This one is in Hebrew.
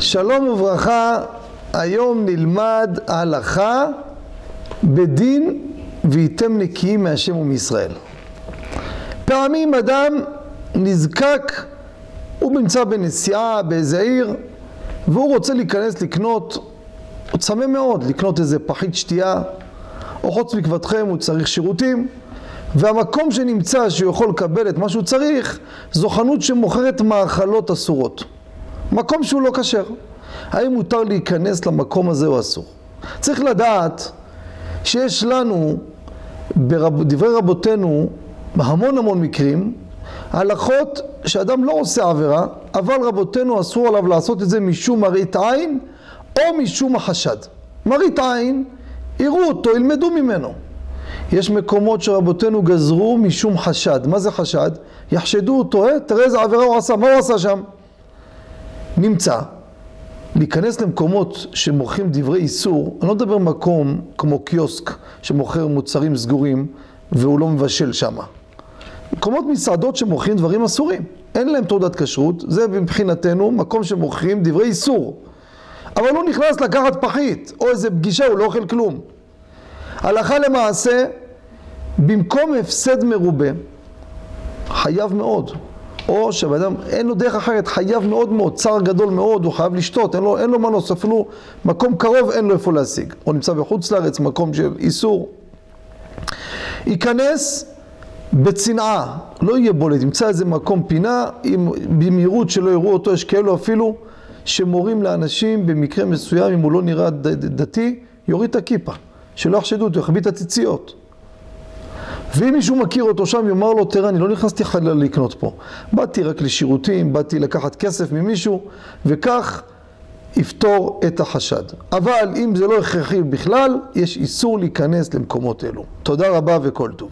שלום וברכה, היום נלמד הלכה בדין והייתם נקיים מהשם ומישראל. פעמים אדם נזקק, הוא נמצא בנסיעה באיזה עיר והוא רוצה להיכנס לקנות, הוא צמא מאוד לקנות איזה פחית שתייה או חוץ מקוותכם הוא צריך שירותים והמקום שנמצא שהוא יכול לקבל את מה שהוא צריך זו חנות שמוכרת מאכלות אסורות מקום שהוא לא כשר. האם מותר להיכנס למקום הזה או אסור? צריך לדעת שיש לנו בדברי רבותינו בהמון המון מקרים הלכות שאדם לא עושה עבירה אבל רבותינו אסור עליו לעשות את זה משום מראית עין או משום החשד. מראית עין, יראו אותו, ילמדו ממנו. יש מקומות שרבותינו גזרו משום חשד. מה זה חשד? יחשדו אותו, אה, תראה איזה עבירה הוא עשה, מה הוא עשה שם? נמצא, להיכנס למקומות שמוכרים דברי איסור, אני לא מדבר מקום כמו קיוסק שמוכר מוצרים סגורים והוא לא מבשל שם. מקומות מסעדות שמוכרים דברים אסורים, אין להם תעודת כשרות, זה מבחינתנו מקום שמוכרים דברי איסור. אבל הוא נכנס לקחת פחית או איזה פגישה, הוא לא אוכל כלום. הלכה למעשה, במקום הפסד מרובה, חייב מאוד. או שבאדם אין לו דרך אחרת, חייב מאוד מאוד, צער גדול מאוד, הוא חייב לשתות, אין לו, אין לו מנוס, אפילו מקום קרוב אין לו איפה להשיג. או נמצא בחוץ לארץ, מקום של איסור. ייכנס בצנעה, לא יהיה בולט, ימצא איזה מקום פינה, עם, במהירות שלא יראו אותו, יש כאלו אפילו שמורים לאנשים במקרה מסוים, אם הוא לא נראה דתי, יוריד את הכיפה, שלא יחשדו אותו, יחביא את הציציות. ואם מישהו מכיר אותו שם, יאמר לו, תראה, אני לא נכנסתי חלילה לקנות פה. באתי רק לשירותים, באתי לקחת כסף ממישהו, וכך יפתור את החשד. אבל אם זה לא הכרחי בכלל, יש איסור להיכנס למקומות אלו. תודה רבה וכל טוב.